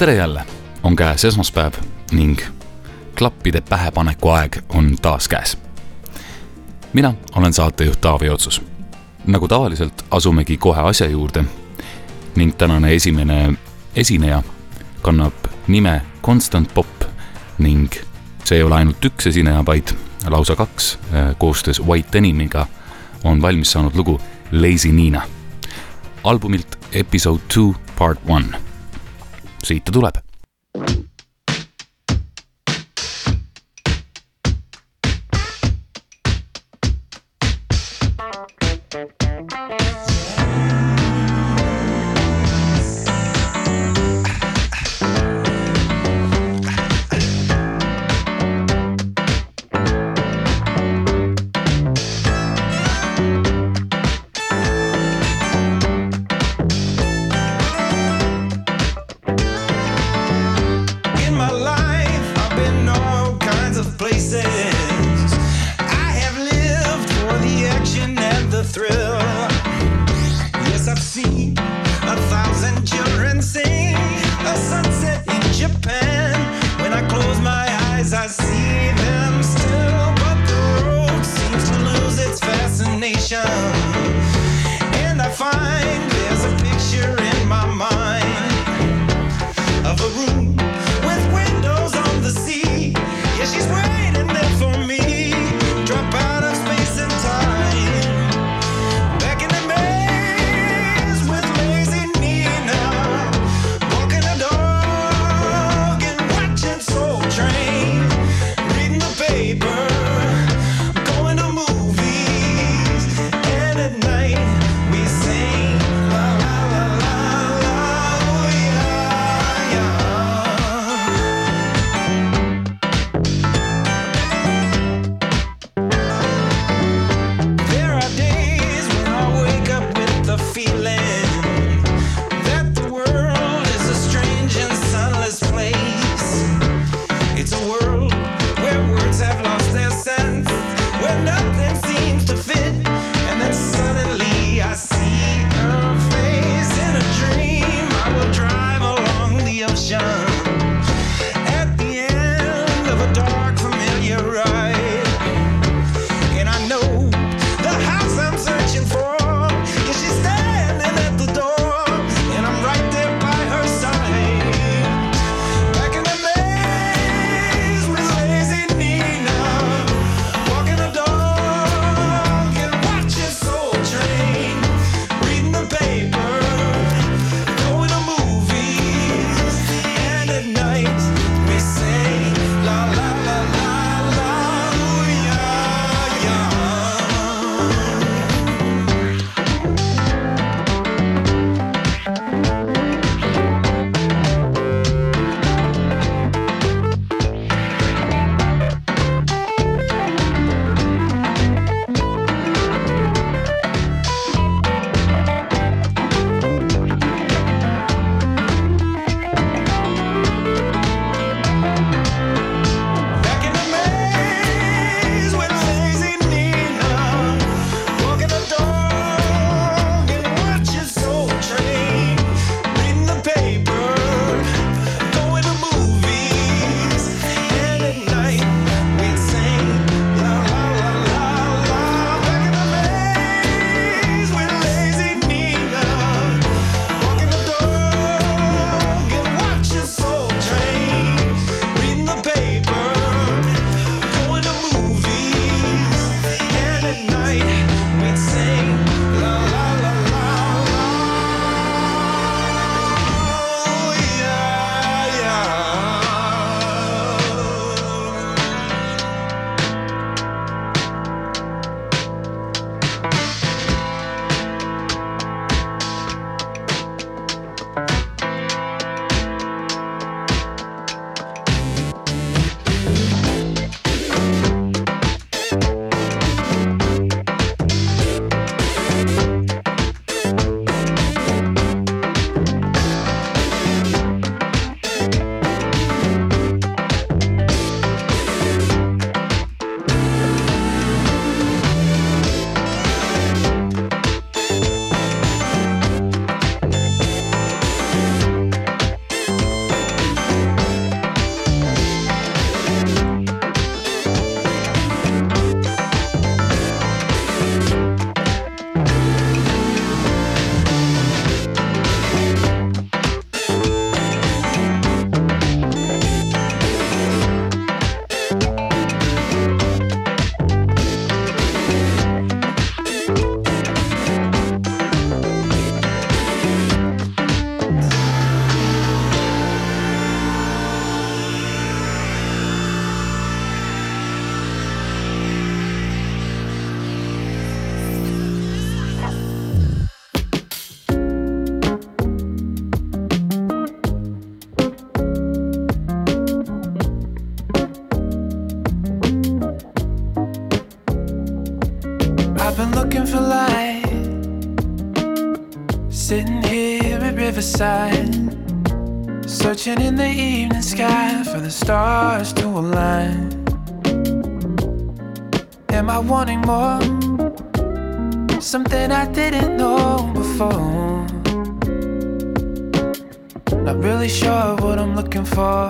Tere jälle, on käes esmaspäev ning klappide pähepaneku aeg on taas käes. mina olen saatejuht Taavi Otsus. nagu tavaliselt, asumegi kohe asja juurde ning tänane esimene esineja kannab nime Constant Pop ning see ei ole ainult üks esineja, vaid lausa kaks, äh, koostöös White Denimiga on valmis saanud lugu Lazy Nina. albumilt Episode two part one. Siit ta tuleb fascination. Riverside, searching in the evening sky for the stars to align. Am I wanting more? Something I didn't know before. Not really sure what I'm looking for.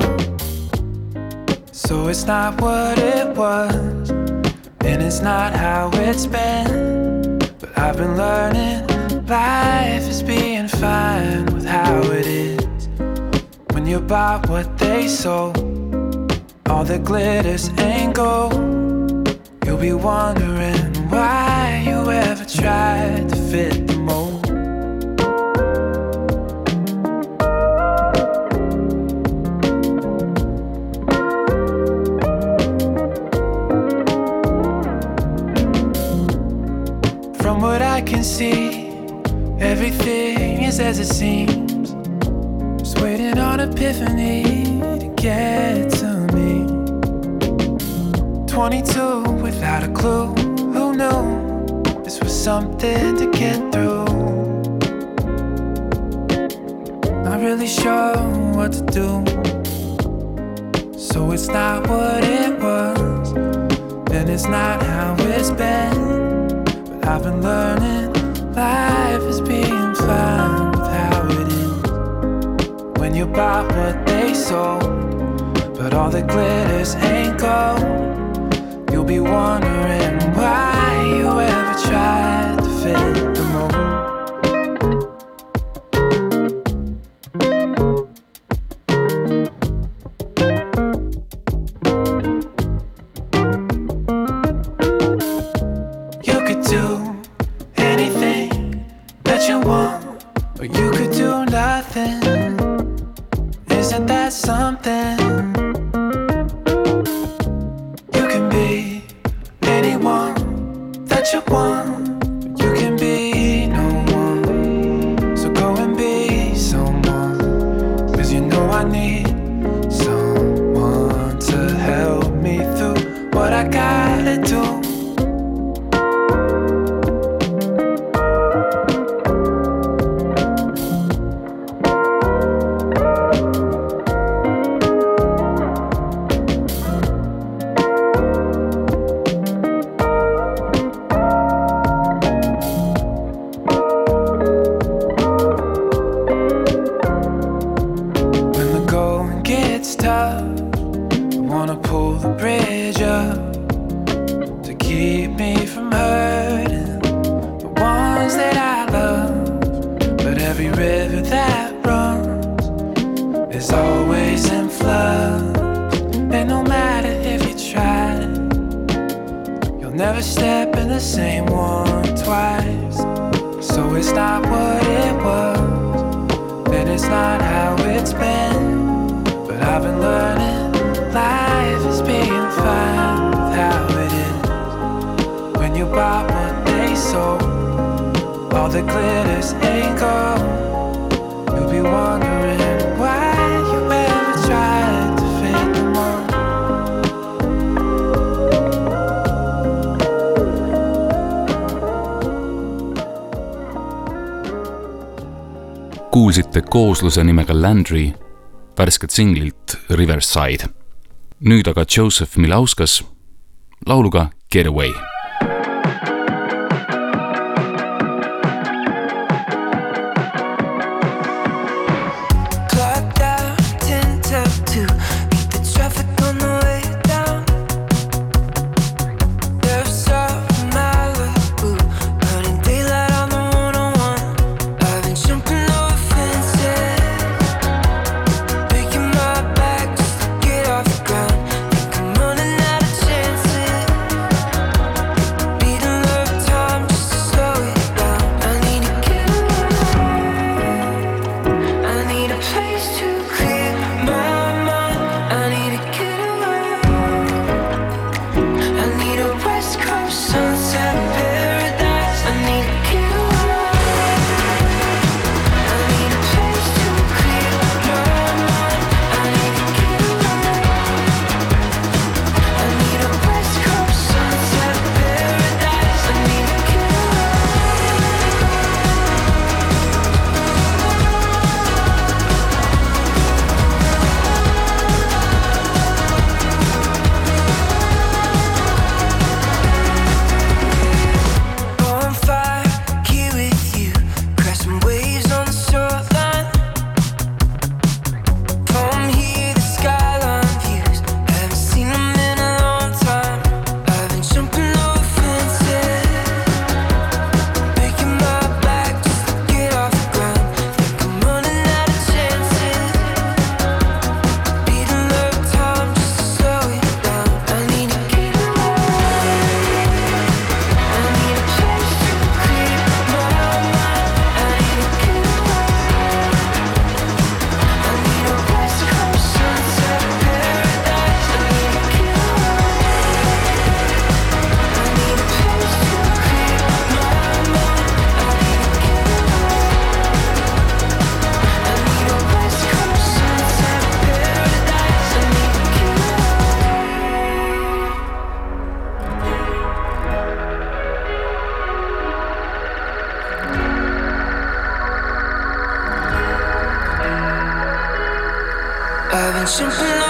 So it's not what it was, and it's not how it's been. But I've been learning life is being fine how it is. When you buy what they sold, all that glitters ain't gold. You'll be wondering why you ever tried to fit the mold. From what I can see, everything is as it seems. Just waiting on epiphany to get to me. 22 without a clue. Who knew this was something to get through? Not really sure what to do. So it's not what it was, and it's not how it's been. But I've been learning life is being you buy what they sold, but all the glitters ain't gold. You'll be wondering why you ever tried to fit step in the same one twice. So it's not what it was and it's not how it's been. But I've been learning life is being fine with how it is. When you buy what they sold, all the glitters ain't gold. You'll be wondering kuulsite koosluse nimega Landry värsket singlilt Riverside. nüüd aga Joseph Milauskas lauluga Get Away simple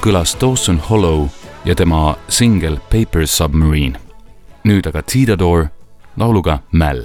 kõlas Dawson Hollow ja tema singel Paper Submarine. nüüd aga Tidador lauluga Mäll.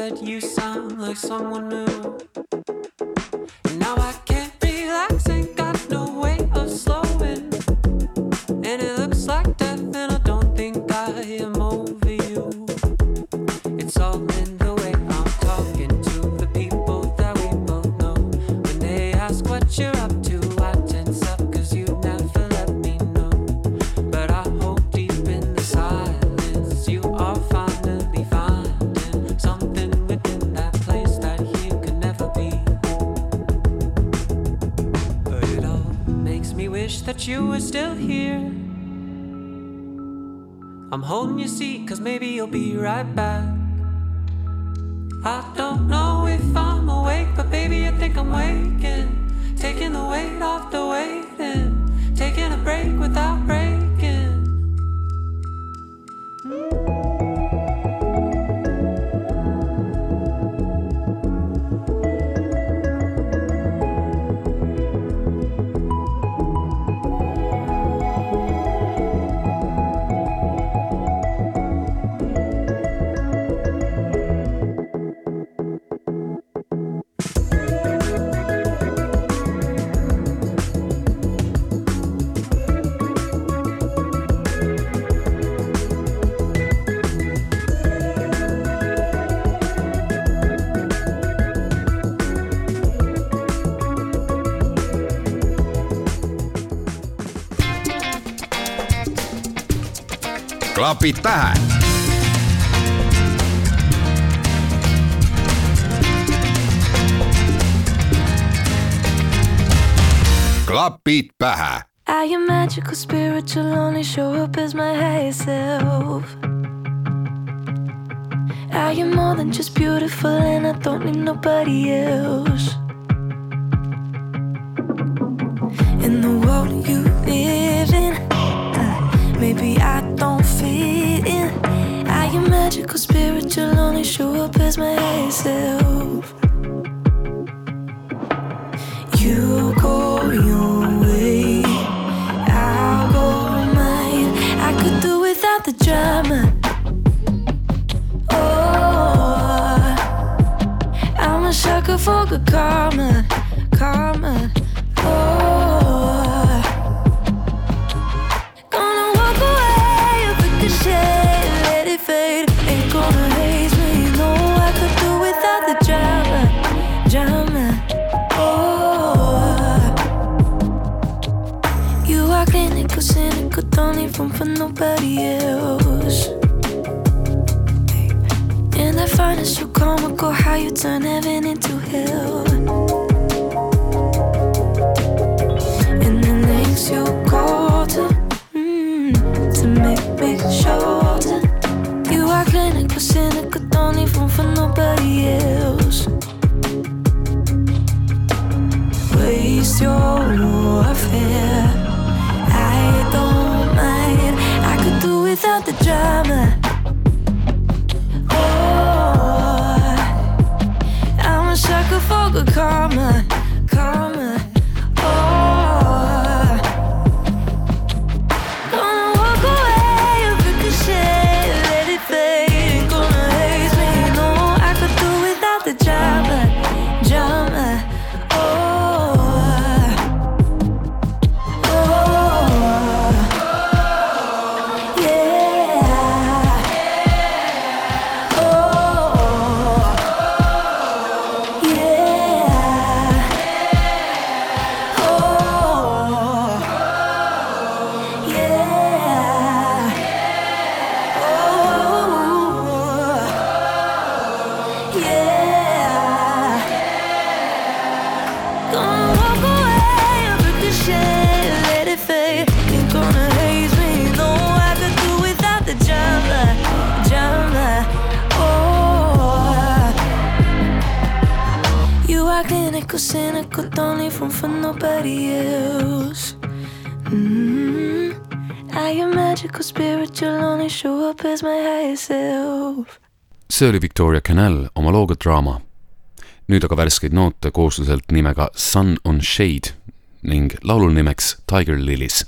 said you sound like someone new. apitar. Klapid pähe. I am magical, spiritual, only show up as my higher self. I am more than just beautiful, and I don't need nobody else. In the world you live in, uh, maybe I don't. Your a magical spiritual, only show up as myself. You go your way, I'll go mine. I could do without the drama. Oh, I'm a sucker for good karma, karma. Oh. one for nobody else. And I find it so comical how you turn heaven into hell. And the things you call to, mm, to make me sure You are clinical, cynical, don't even for nobody else. cynical, cynical, don't leave room for nobody else. Mm-hmm. I am magical, spiritual, only show up as my higher self. see oli Victoria Canal oma looga Drama nüüd aga värskeid noote koosluselt nimega Sun on Shade ning laulu nimeks Tiger Lilies.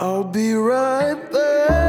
I'll be right there.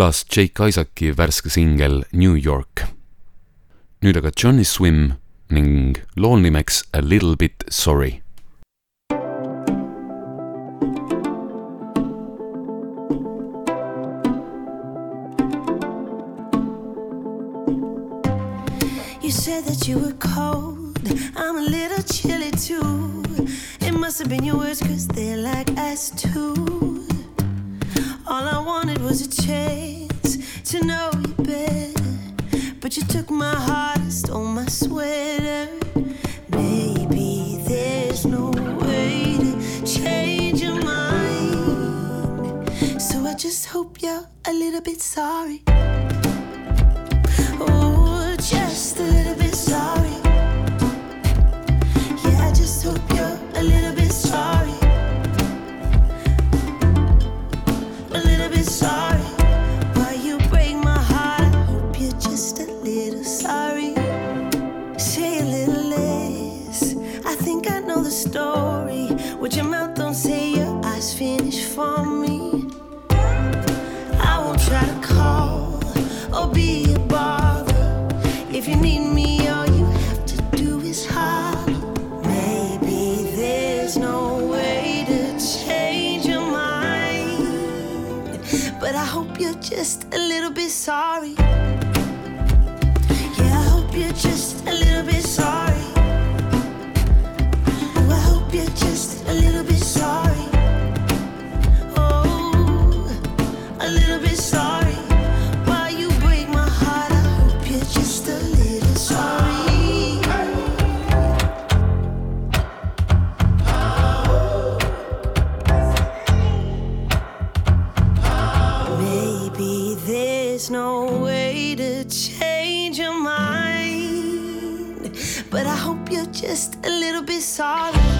kõlas Jake Isaaci värske singel New York. nüüd aga Johnny Swim ning lool nimeks A Little Bit Sorry You said that you were cold. I'm a little chilly too. It must have been your words, cause they're like ice too. was a chance to know you better. But you took my heart and stole my sweater. Maybe there's no way to change your mind. So I just hope you're a little bit sorry. Oh, just a little bit sorry. just a little bit sorry. You're just a little bit sorry.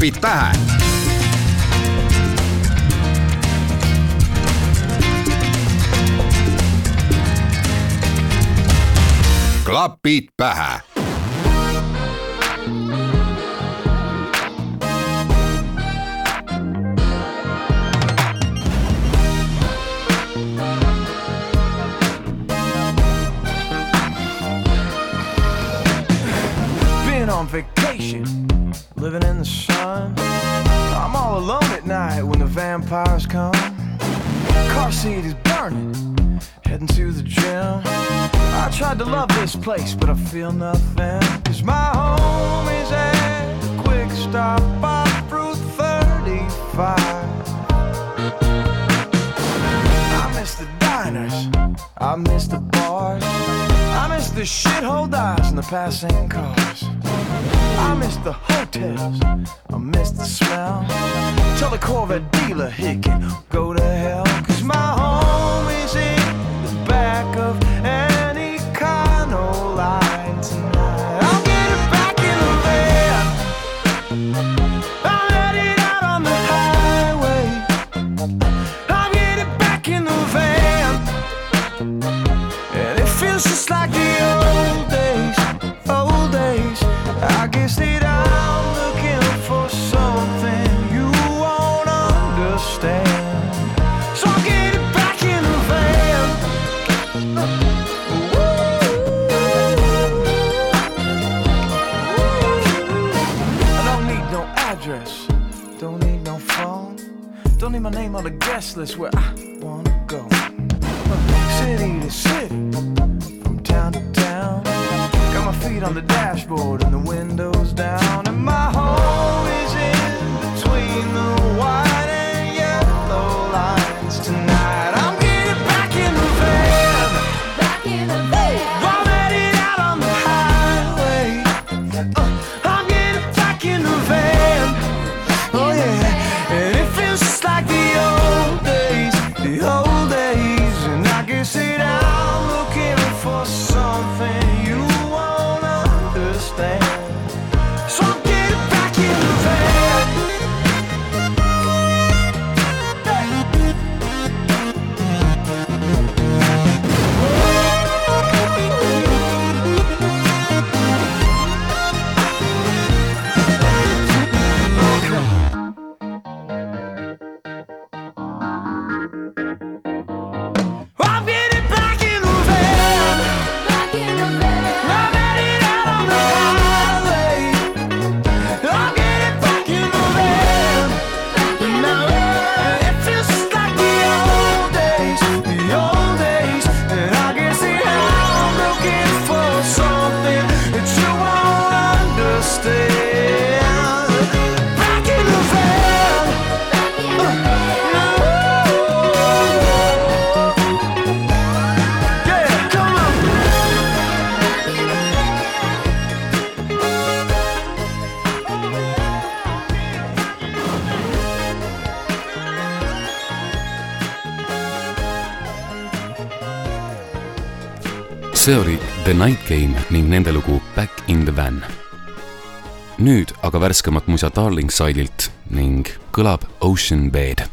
Klapid pähe klapid pähe Been on vacation, living in the sun. I'm all alone at night when the vampires come. Car seat is burning, heading to the gym. I tried to love this place, but I feel nothing. Cause my home is at a quick stop off Route 35. I miss the diners, I miss the bars, I miss the shithole dives and the passing cars. I miss the hotels, I miss the smell. Tell the Corvette dealer he can go to hell. On the guest list where I wanna go. City to city, from town to town. Got my feet on the dashboard and the windows see oli The Night Game ning nende lugu Back in the Van. nüüd aga värskemat musa Darling Side'ilt ning kõlab Ocean Bed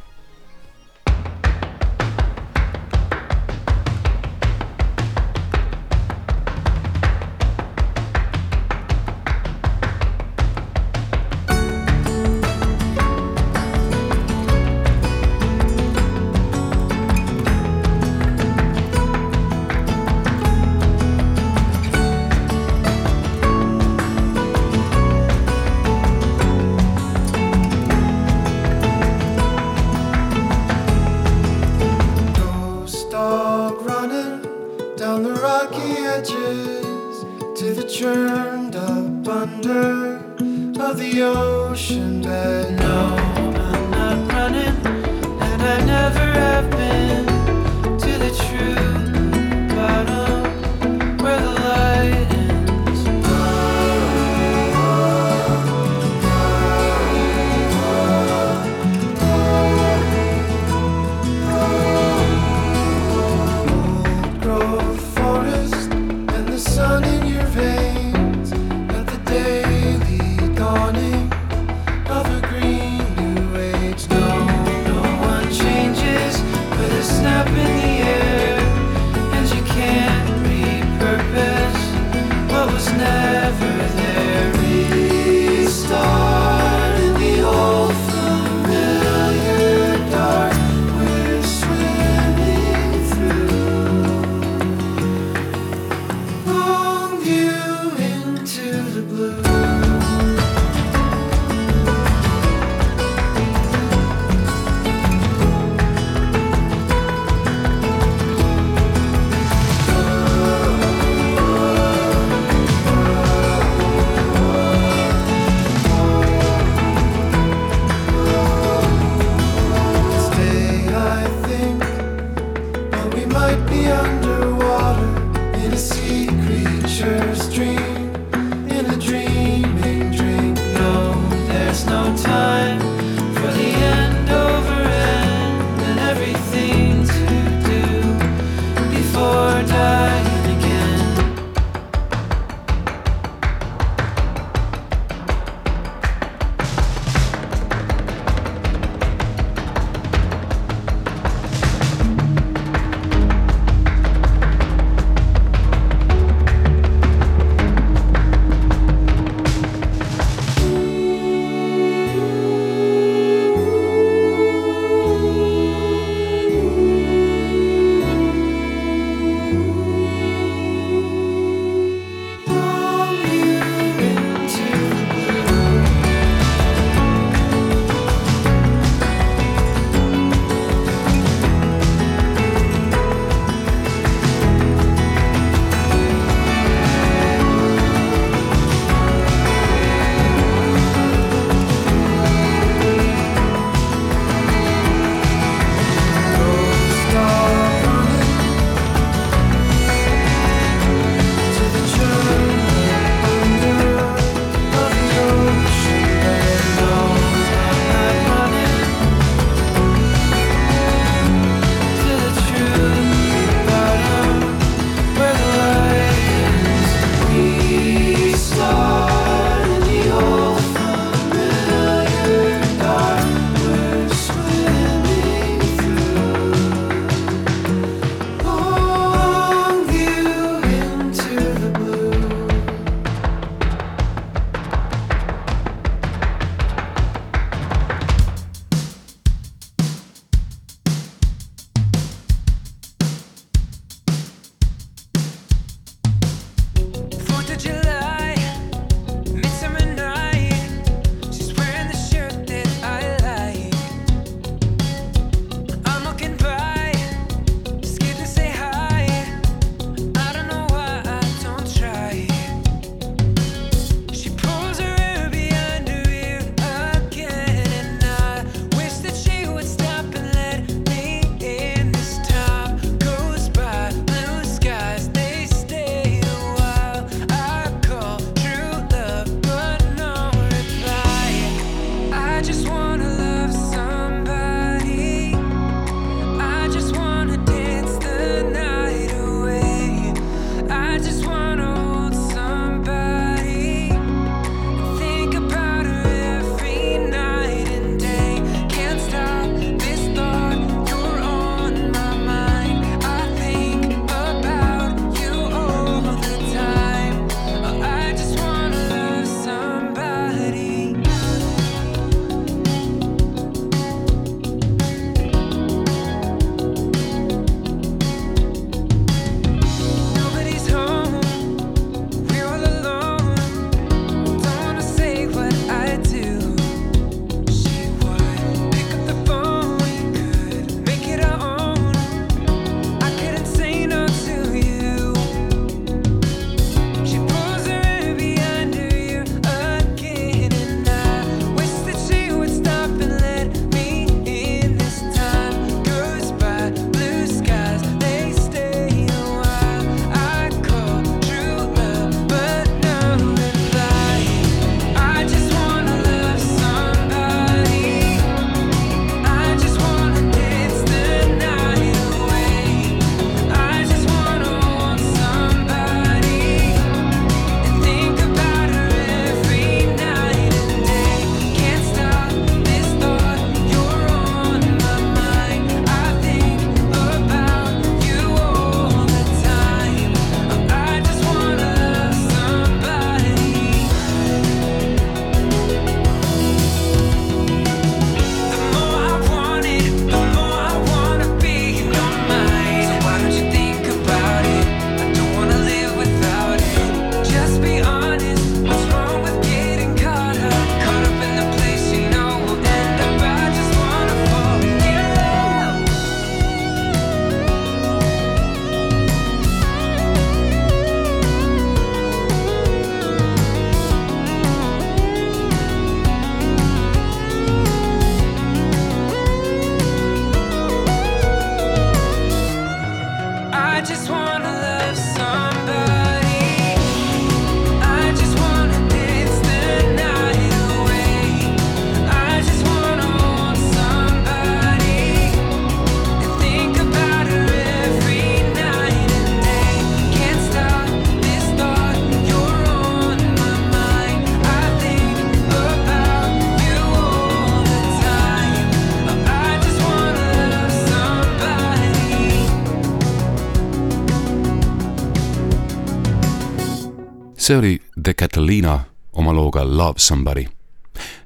see oli The Catalina oma looga Love Somebody.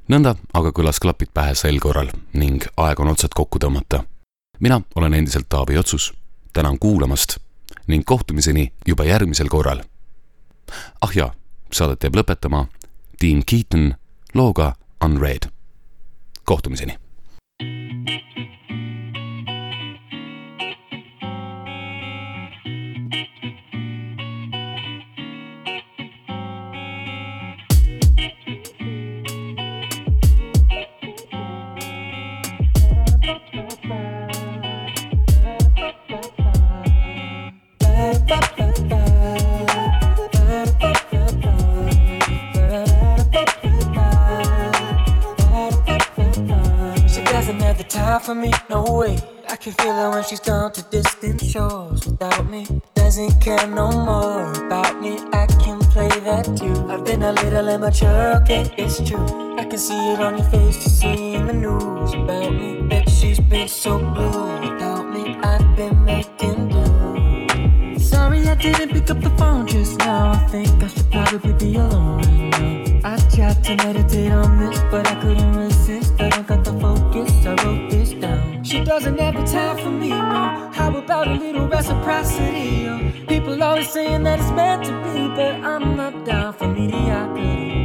nõnda aga kõlas klapid pähe sel korral ning aeg on otsad kokku tõmmata. mina olen endiselt Taavi Otsus, tänan kuulamast ning kohtumiseni juba järgmisel korral. ah jaa, saadet jääb lõpetama Dean Keaton looga Unread. kohtumiseni for me, no way. I can feel her when she's gone to distant shores without me. Doesn't care no more about me. I can play that too. I've been a little immature, okay, it's true. I can see it on your face, you see in the news about me. Bet she's been so blue without me. I've been making do. Sorry I didn't pick up the phone just now. I think I should probably be alone. I tried to meditate on this, but I couldn't resist. I got the focus, I wrote this down. She doesn't have the time for me, no. How about a little reciprocity? Oh, people always saying that it's meant to be, but I'm not down for mediocrity.